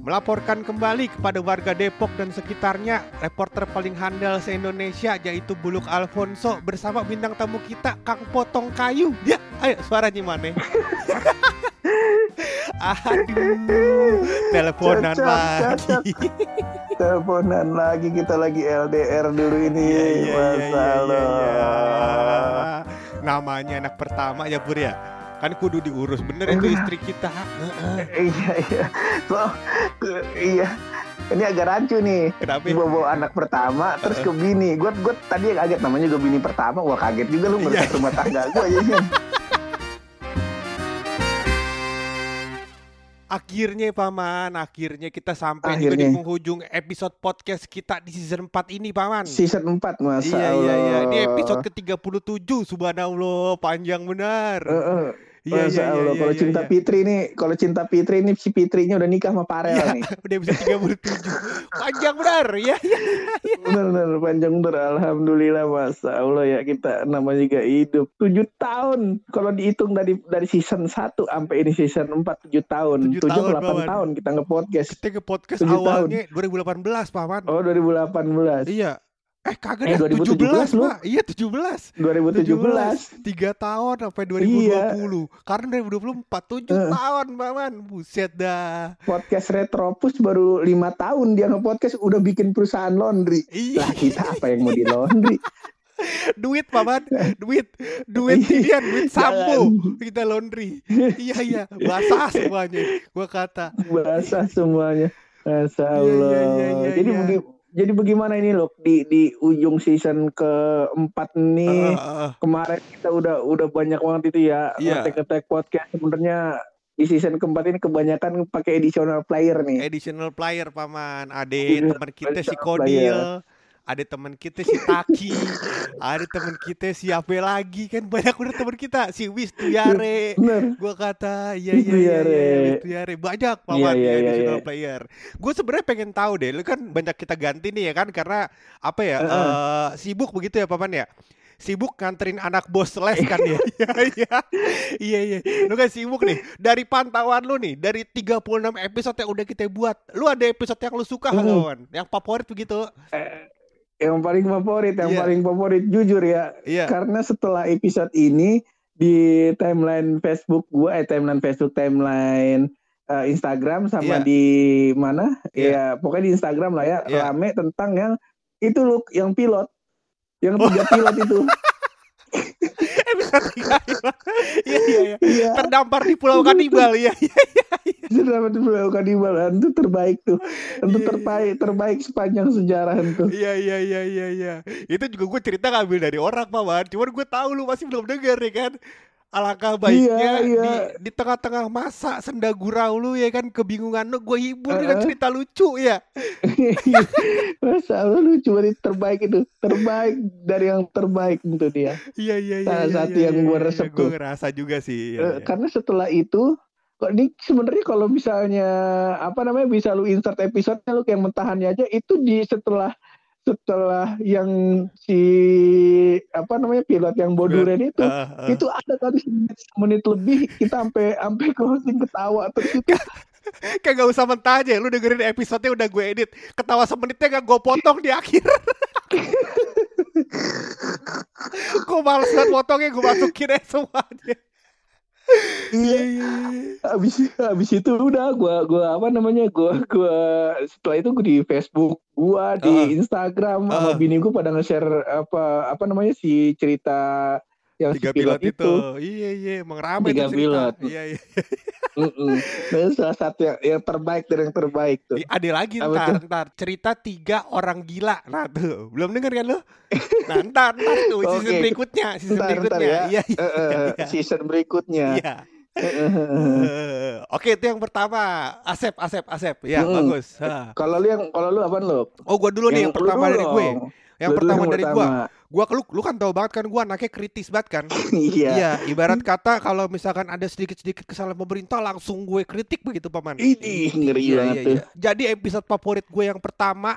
Melaporkan kembali kepada warga Depok dan sekitarnya, reporter paling handal se-Indonesia yaitu Buluk Alfonso bersama bintang tamu kita Kang Potong Kayu. Ya, ayo suaranya mana? Aduh, teleponan lagi. Teleponan lagi kita lagi LDR dulu ini. Iya, iya, iya, iya, iya, iya. Namanya anak pertama ya Pur ya. Kan kudu diurus bener itu Enggak. istri kita. Iya iya. So, iya. Ini agak rancu nih. Kenapa? Gue bawa anak pertama terus ke bini. Gue gue tadi kaget namanya gue bini pertama. Wah kaget juga lu Iya. merusak rumah tangga gue ya. Akhirnya Paman, akhirnya kita sampai juga di Akhirnya. penghujung episode podcast kita di season 4 ini Paman. Season 4 Masya iya Allah. iya iya, ini episode ke-37 Subhanallah, panjang benar. Iya Masya iya iya. Allah. iya, Kalau iya, cinta iya. Fitri nih, kalau cinta Fitri nih si Fitrinya udah nikah sama Farel Iya, nih. udah bisa 37. Panjang benar. Iya iya. bener bener panjang bener alhamdulillah masa Allah ya kita namanya juga hidup tujuh tahun kalau dihitung dari dari season 1 sampai ini season 4 tujuh tahun Tujuh tujuh tahun, delapan Bawan. tahun kita nge-podcast Kita ke podcast Tujuh awalnya 2018, Paman. oh 2018 Iya. Eh kagak Eh, dah, 17, 2017 lu. Pak. Iya 17. 2017 Tiga tahun sampai 2020. Iya. Karena 2024 7 Eh. tahun, Paman. Buset dah. podcast Retropus baru lima tahun dia nge-podcast udah bikin perusahaan laundry Iya. lah kita apa yang mau di laundry duit paman duit duit ini duit sampo kita laundry iya iya basah semuanya gua kata basah semuanya Masya Iya, Allah iya, iya, iya, jadi iya. Jadi bagaimana ini loh di di ujung season keempat nih Eh, eh, eh. kemarin kita udah udah banyak banget itu ya Iya. ngetek-ngetek podcast sebenarnya di season keempat ini kebanyakan pakai additional player nih. additional player paman ada Iya, teman kita si Kodil ada teman kita si Taki ada teman kita si apa lagi kan banyak udah teman kita si Wis Tuyare gua kata iya iya iya iya Tuyare. Wis Tuyare banyak paman Iya, iya, ya, iya, additional iya. player. Gue sebenarnya pengen tahu deh lu kan banyak kita ganti nih ya kan karena apa ya Heeh. eh, sibuk begitu ya paman ya? Sibuk nganterin anak bos les kan ya? Iya iya. Iya iya. Lu kan sibuk nih. Dari pantauan lu nih dari 36 episode yang udah kita buat lu ada episode yang lu suka Mm. kawan yang favorit begitu Yang paling favorit, yang Iya. paling favorit jujur ya. iya Karena setelah episode ini di timeline Facebook gua, eh timeline Facebook, timeline eh, Instagram sama di mana? Iya. Ya pokoknya di Instagram lah ya, Iya. rame tentang yang itu loh, yang pilot. Yang Oh. tiga pilot itu. iya iya iya Iya. terdampar di Pulau Kanibal iya iya Itu dapat melakukan imbalan itu terbaik tuh. Itu terbaik terbaik sepanjang sejarah itu. Iya iya iya iya iya. Itu juga gue cerita ngambil dari orang paman. Cuman gue tahu lu masih belum denger ya kan. Alangkah baiknya Iya, di iya. di tengah-tengah masa senda gurau lu ya kan kebingungan lu gue hibur dengan Heeh. cerita lucu ya. Masa lucu banget terbaik itu. Terbaik dari yang terbaik itu dia. Iya iya iya. Salah iya, satu iya, yang iya, gua iya, resep Gue tuh. ngerasa juga sih. Iya, Eh, iya. Karena setelah itu kok ini sebenarnya kalau misalnya apa namanya bisa lu insert episode-nya lu kayak mentahannya aja itu di setelah setelah yang si apa namanya pilot yang boduren itu Heeh, heeh. itu ada kali semenit, semenit lebih kita sampai sampai closing ketawa terus itu Kayak gak usah mentah aja, lu dengerin episode-nya udah gue edit. Ketawa semenitnya gak gue potong di akhir. gue males banget potongnya, gue masukin aja semuanya. Iya habis habis itu udah gua gua apa namanya gua gua setelah itu gua di Facebook gua di Heeh. Instagram sama Heeh. bini gua pada nge-share apa apa namanya si cerita yang tiga si pilot, pilot, itu. Iya iya, emang ramai Tiga pilot. Iya iya. Nah, itu salah satu yang, yang terbaik dari yang terbaik tuh. Ada lagi Apa ntar, ntar cerita tiga orang gila. Nah tuh, belum denger kan lo? Nah ntar, ntar tuh season Oke. berikutnya, season Ntar, berikutnya. ntar ya. Iya iya. Eh, eh, iya. season berikutnya. Iya. Eh, Oke itu yang pertama, Asep, Asep, Asep. Ya Mm-mm. bagus. Kalau lu yang kalau lu apaan lu? Oh gua dulu nih yang pertama dari gue. Yang pertama yang dari gua. Gua lu, lu kan tahu banget kan gua anaknya kritis banget kan. Iya. Iya, ibarat kata kalau misalkan ada sedikit-sedikit kesalahan pemerintah langsung gue kritik begitu paman. Ini ngeri Iya, banget iya, iya. Jadi episode favorit gue yang pertama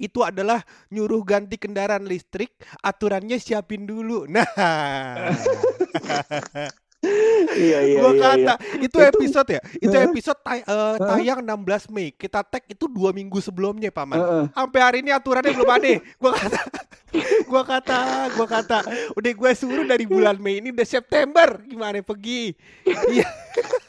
itu adalah nyuruh ganti kendaraan listrik, aturannya siapin dulu. Nah, Iya iya gua iya. kata iya. itu Itu- episode ya, itu episode tay- eh, tayang 16 Mei. Kita tag itu dua minggu sebelumnya paman. Heeh. Sampai hari ini aturannya belum ada. Gua kata, gua kata, gua kata, udah gue suruh dari bulan Mei ini udah September, gimana pergi? Iya.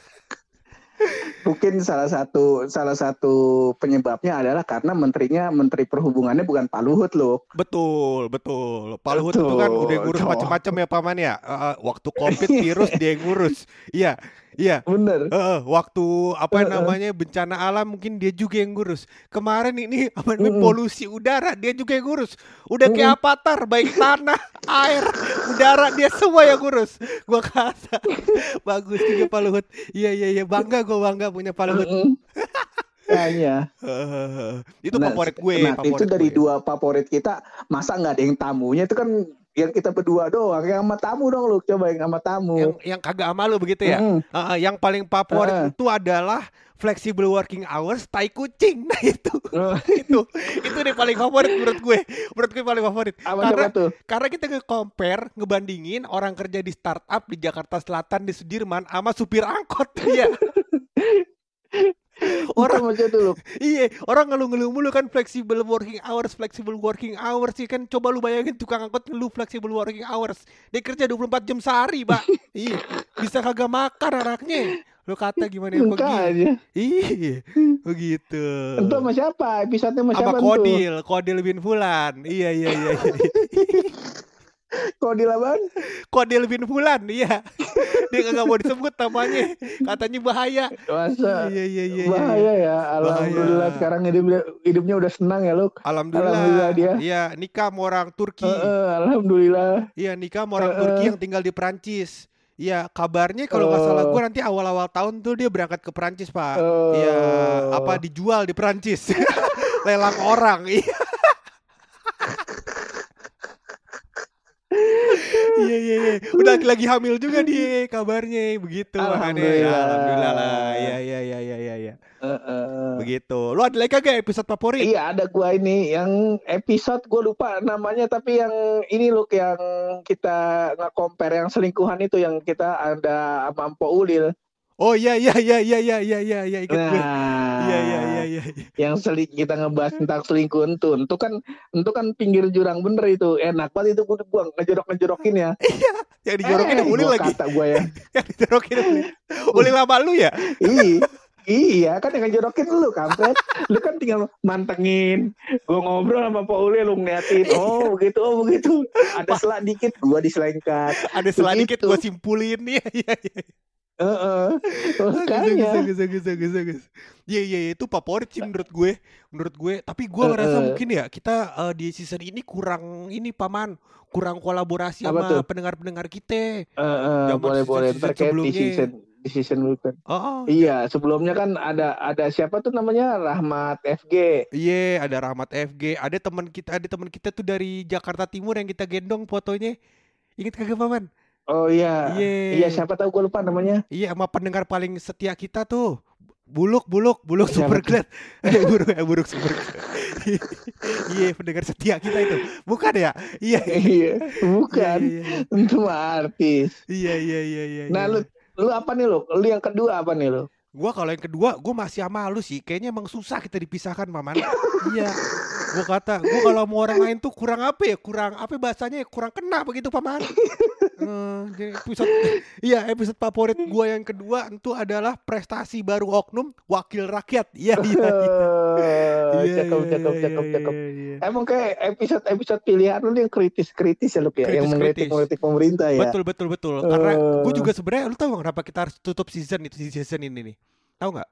Mungkin salah satu salah satu penyebabnya adalah karena menterinya menteri perhubungannya bukan Pak Luhut loh. Betul, betul. Pak Luhut itu kan udah ngurus macam-macam ya paman ya. Eh, waktu covid virus dia yang ngurus. Iya, iya. Bener. Eh, waktu apa eh. namanya bencana alam mungkin dia juga yang ngurus. Kemarin ini apa namanya Mm-mm. polusi udara dia juga yang ngurus. Udah kayak avatar baik tanah, air, udara dia semua yang ngurus. Gua kata bagus juga Pak Luhut. Iya iya iya bangga gua bangga punya Pak Luhut. Mm-mm. Kayaknya. Eh, itu Nah, favorit gue. Nah, favorit itu dari gue. dua favorit kita, masa nggak ada yang tamunya itu kan yang kita berdua doang, yang sama tamu dong lu, coba yang sama tamu. yang yang kagak sama lu begitu ya. Ah, ah, yang paling favorit Ah. itu adalah flexible working hours tai kucing. Nah itu Oh, itu itu deh paling favorit menurut gue. Menurut gue paling favorit. apa karena tuh? karena kita nge-compare, ngebandingin orang kerja di startup di Jakarta Selatan di Sudirman sama supir angkot. Iya. orang aja tuh lu. iya, orang ngeluh-ngeluh mulu kan flexible working hours, flexible working hours sih kan coba lu bayangin tukang angkot ngeluh flexible working hours. Dia kerja 24 jam sehari, Pak. iya. Bisa kagak makan anaknya. Lu kata gimana yang? Makanya. Iya, begitu. Itu sama siapa? Episode sama Sama siapa tuh? Kodil, Kodil bin Fulan. Iya, iya, iya, iya. Kodil apaan? Kodil bin Fulan, iya. Dia kagak mau disebut namanya. Katanya bahaya. Masa Iya, iya, iya. iya. bahaya ya. Alhamdulillah Bahaya. sekarang hidupnya hidupnya udah senang ya lu. Alhamdulillah. Alhamdulillah dia. Iya, nikah sama orang Turki. Heeh, Alhamdulillah. Iya, nikah sama orang Eh, Turki eh. yang tinggal di Perancis. Iya, kabarnya kalau nggak salah Oh. gue nanti awal-awal tahun tuh dia berangkat ke Perancis, Pak. Iya, apa dijual di Perancis. Lelang orang. Iya. Iya iya iya. Udah lagi hamil juga dia kabarnya begitu makanya. Ya, Alhamdulillah. alhamdulillah lah. Iya iya iya iya iya iya. Heeh. Begitu. Lu ada lagi kagak episode favorit? Iya ada gua ini yang episode gue lupa namanya tapi yang ini loh yang kita nge-compare yang selingkuhan itu yang kita ada sama Mpo Ulil. Oh iya iya iya iya iya iya iya iya ingat gue. Nah, Iya iya iya iya. iya. yang seling kita ngebahas tentang selingkuh itu, itu kan itu kan pinggir jurang bener itu enak banget itu gue gua ngejorok ngejorokin ya. Yang dijorokin Eh, gua lagi. Kata gue ya. Yang dijorokin Ulil. Ulil sama lu ya? Ih, iya kan yang ngejorokin lu kampret. Lu kan tinggal mantengin. Gue ngobrol sama Pak Uli lu ngeliatin. Oh begitu, oh begitu. Ada selak dikit gue diselengkat. Ada selah dikit gue simpulin iya iya iya. Heeh. Makanya. bagus, bagus, bagus, bagus. Iya iya iya, itu favorit sih menurut gue, menurut gue. Tapi gue ngerasa eh. mungkin ya kita eh, di season ini kurang ini paman, kurang kolaborasi Apa sama tuh? pendengar-pendengar kita. Heeh, Zaman boleh boleh terkait di season di season berikut. Oh, oh. Iya, sebelumnya kan ada ada siapa tuh namanya Rahmat FG. Iya, ada Rahmat FG, ada teman kita, ada teman kita tuh dari Jakarta Timur yang kita gendong fotonya. Ingat kagak paman? Oh iya. Iya. Iya, siapa tahu gue lupa namanya. Iya, sama pendengar paling setia kita tuh. Buluk, buluk, buluk Siapa super glad. Eh, buruk, eh, buruk super. Iya, pendengar setia kita itu. Bukan ya? Iya. Iya, bukan. Iya, iya, Itu mah artis. iya, iya, iya, iya. Nah, iya. lu lu apa nih lu? Lu yang kedua apa nih lu? Gua kalau yang kedua, gua masih sama lu sih. Kayaknya emang susah kita dipisahkan, Maman. iya. Gua kata, gua kalau mau orang lain tuh kurang apa ya? Kurang apa bahasanya? ya? Kurang kena begitu, Paman. Eh, jadi episode iya episode favorit gua yang kedua itu adalah prestasi baru oknum wakil rakyat. Iya iya. iya. Eh, Cakep, cakep, cakep, cakep. Emang kayak episode-episode pilihan lu yang kritis-kritis ya lu ya, yang Kritis-kritis. mengkritik-mengkritik pemerintah ya. Betul betul betul. Karena Eh. gue juga sebenarnya lu tahu kenapa kita harus tutup season itu season ini nih? Tahu nggak?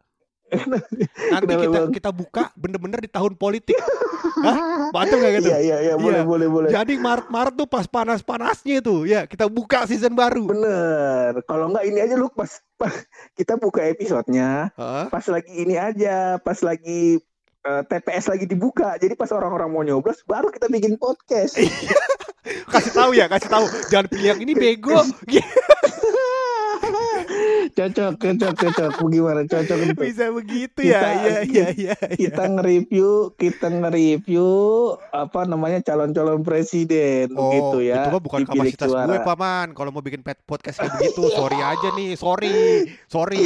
Nanti Kenapa, kita Bang? kita buka bener-bener di tahun politik. Hah? Mantap gak gitu? Iya iya iya boleh Iya. boleh boleh. Jadi Maret-Maret tuh pas panas-panasnya tuh, ya kita buka season baru. Bener. Kalau enggak ini aja lu pas, pas kita buka episodenya, Hah? pas lagi ini aja, pas lagi eh, TPS lagi dibuka. Jadi pas orang-orang mau nyoblos baru kita bikin podcast. Kasih tahu ya, kasih tahu. Jangan pilih yang ini bego. cocok, cocok, cocok. Gimana cocok itu? Bisa begitu Kita- ya. Iya iya iya. Kita nge-review, kita nge-review apa namanya calon-calon presiden Oh, gitu ya. itu mah bukan di bilik kapasitas gue, suara. paman. Kalau mau bikin pet podcast kayak begitu, sorry aja nih, sorry, sorry.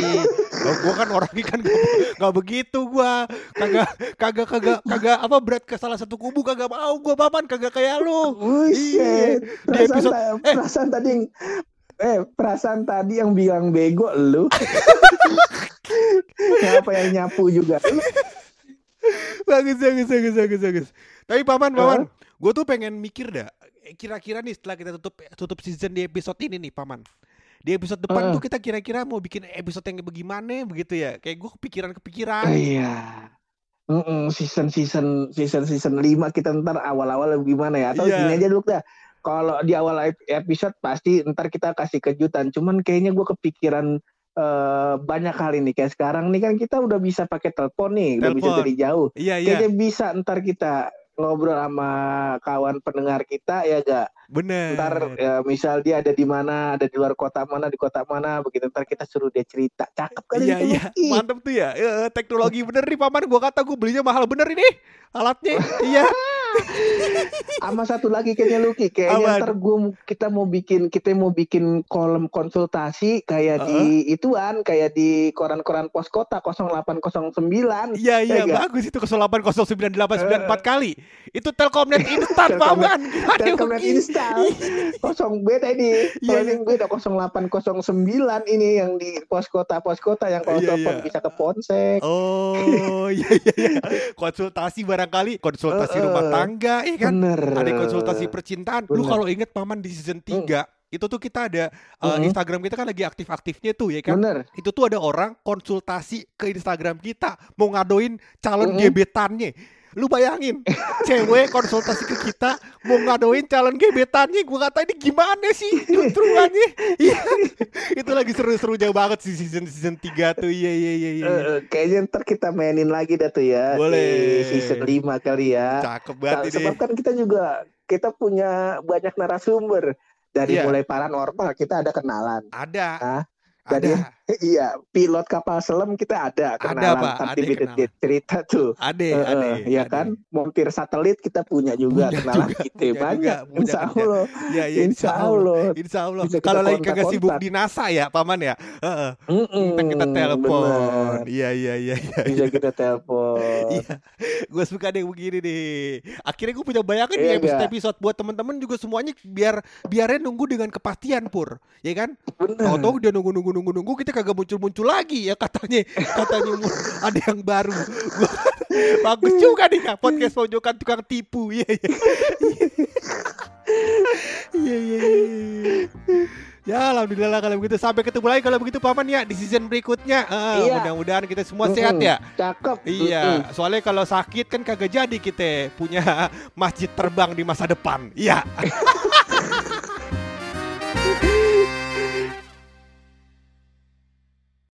gue kan orangnya kan gak, gak begitu gue, kagak, kagak, kagak, kagak apa berat ke salah satu kubu kagak mau gue, paman, kagak kayak lu. Buset. Di Perasaan, episode- eh. perasaan tadi eh perasaan tadi yang bilang bego lu. Siapa yang nyapu juga? bagus, bagus, bagus, bagus, bagus. Tapi paman, paman, gue tuh pengen mikir dah. eh, Kira-kira nih setelah kita tutup tutup season di episode ini nih, paman. Di episode depan Heeh. tuh kita kira-kira mau bikin episode yang bagaimana begitu ya? Kayak gue kepikiran-kepikiran. Iya. Mm-mm, season season season season 5 kita ntar awal-awal gimana ya? Atau Iya. gini aja dulu dah. Kalau di awal ep- episode pasti ntar kita kasih kejutan. Cuman kayaknya gue kepikiran eh, banyak kali nih kayak sekarang nih kan kita udah bisa pakai telepon nih, udah bisa Telepon. dari jauh. Iya, iya. Kayaknya bisa ntar kita ngobrol sama kawan pendengar kita ya gak? Bener. Ntar ya, misal dia ada di mana, ada di luar kota mana, di kota mana, begitu ntar kita suruh dia cerita. Cakep kali Iya itu. iya Ih, mantep tuh ya Eh, teknologi bener nih paman gua kata gua belinya mahal bener ini alatnya iya Sama satu lagi kayaknya Luki, kayaknya ntar gua kita mau bikin kita mau bikin kolom konsultasi kayak di ituan, kayak di koran-koran pos kota 0809. iya iya Ya bagus itu 0809894 kali itu Telkomnet instan paman Telkomnet install. Kosong beda ini. Iya, Kalau ini beda 0809 ini yang di pos kota pos kota yang kalau Iya, telepon iya. bisa ke ponsek. oh iya iya iya konsultasi barangkali konsultasi Eh, eh. rumah tangga ya kan Bener. ada konsultasi percintaan lu Bener. kalau inget paman di season 3 itu tuh kita ada eh, Mm. Instagram kita kan lagi aktif-aktifnya tuh ya kan Bener. itu tuh ada orang konsultasi ke Instagram kita mau ngadoin calon Mm-mm. gebetannya. Lu bayangin, cewek konsultasi ke kita mau ngadoin calon gebetannya. Gua kata ini gimana sih lucuannya? Iya. itu lagi seru-serunya banget sih season season 3 tuh. Iya iya iya iya. Eh, eh, kayaknya ntar kita mainin lagi dah tuh ya Boleh. di season 5 kali ya. Cakep banget ini. Sebab kan kita juga kita punya banyak narasumber dari Iya. mulai paranormal kita ada kenalan. Ada. Ah, Ada. iya, pilot kapal selam kita ada kenalan. Pak, Tapi kenalan. cerita tuh. Ada, Eh, ada. eh, ya ada. kan, montir satelit kita punya juga Punya kenalan juga, kita punya banyak. juga, Insya. Allah, Iya, iya, insya Allah. Insya Allah. Bisa kita Kalau lagi kagak sibuk di NASA ya, paman ya. Heeh. Mm-mm, Ntar kita telepon. Iya, iya, iya, iya. Bisa kita telepon. Iya, gue suka deh begini nih. Akhirnya gue punya bayangan Iya nih episode episode buat temen-temen juga semuanya biar biarnya nunggu dengan kepastian pur, ya kan? Tahu-tahu dia nunggu nunggu nunggu nunggu kita kagak muncul muncul lagi ya katanya katanya ada yang baru. Gua, bagus juga nih kak podcast pojokan tukang tipu, iya iya. Iya iya iya. Ya alhamdulillah lah kalau begitu sampai ketemu lagi kalau begitu paman ya di season berikutnya. Eh, Iya. Mudah-mudahan kita semua sehat ya. Cakep. Iya, Mm-mm. soalnya kalau sakit kan kagak jadi kita punya masjid terbang di masa depan. Iya.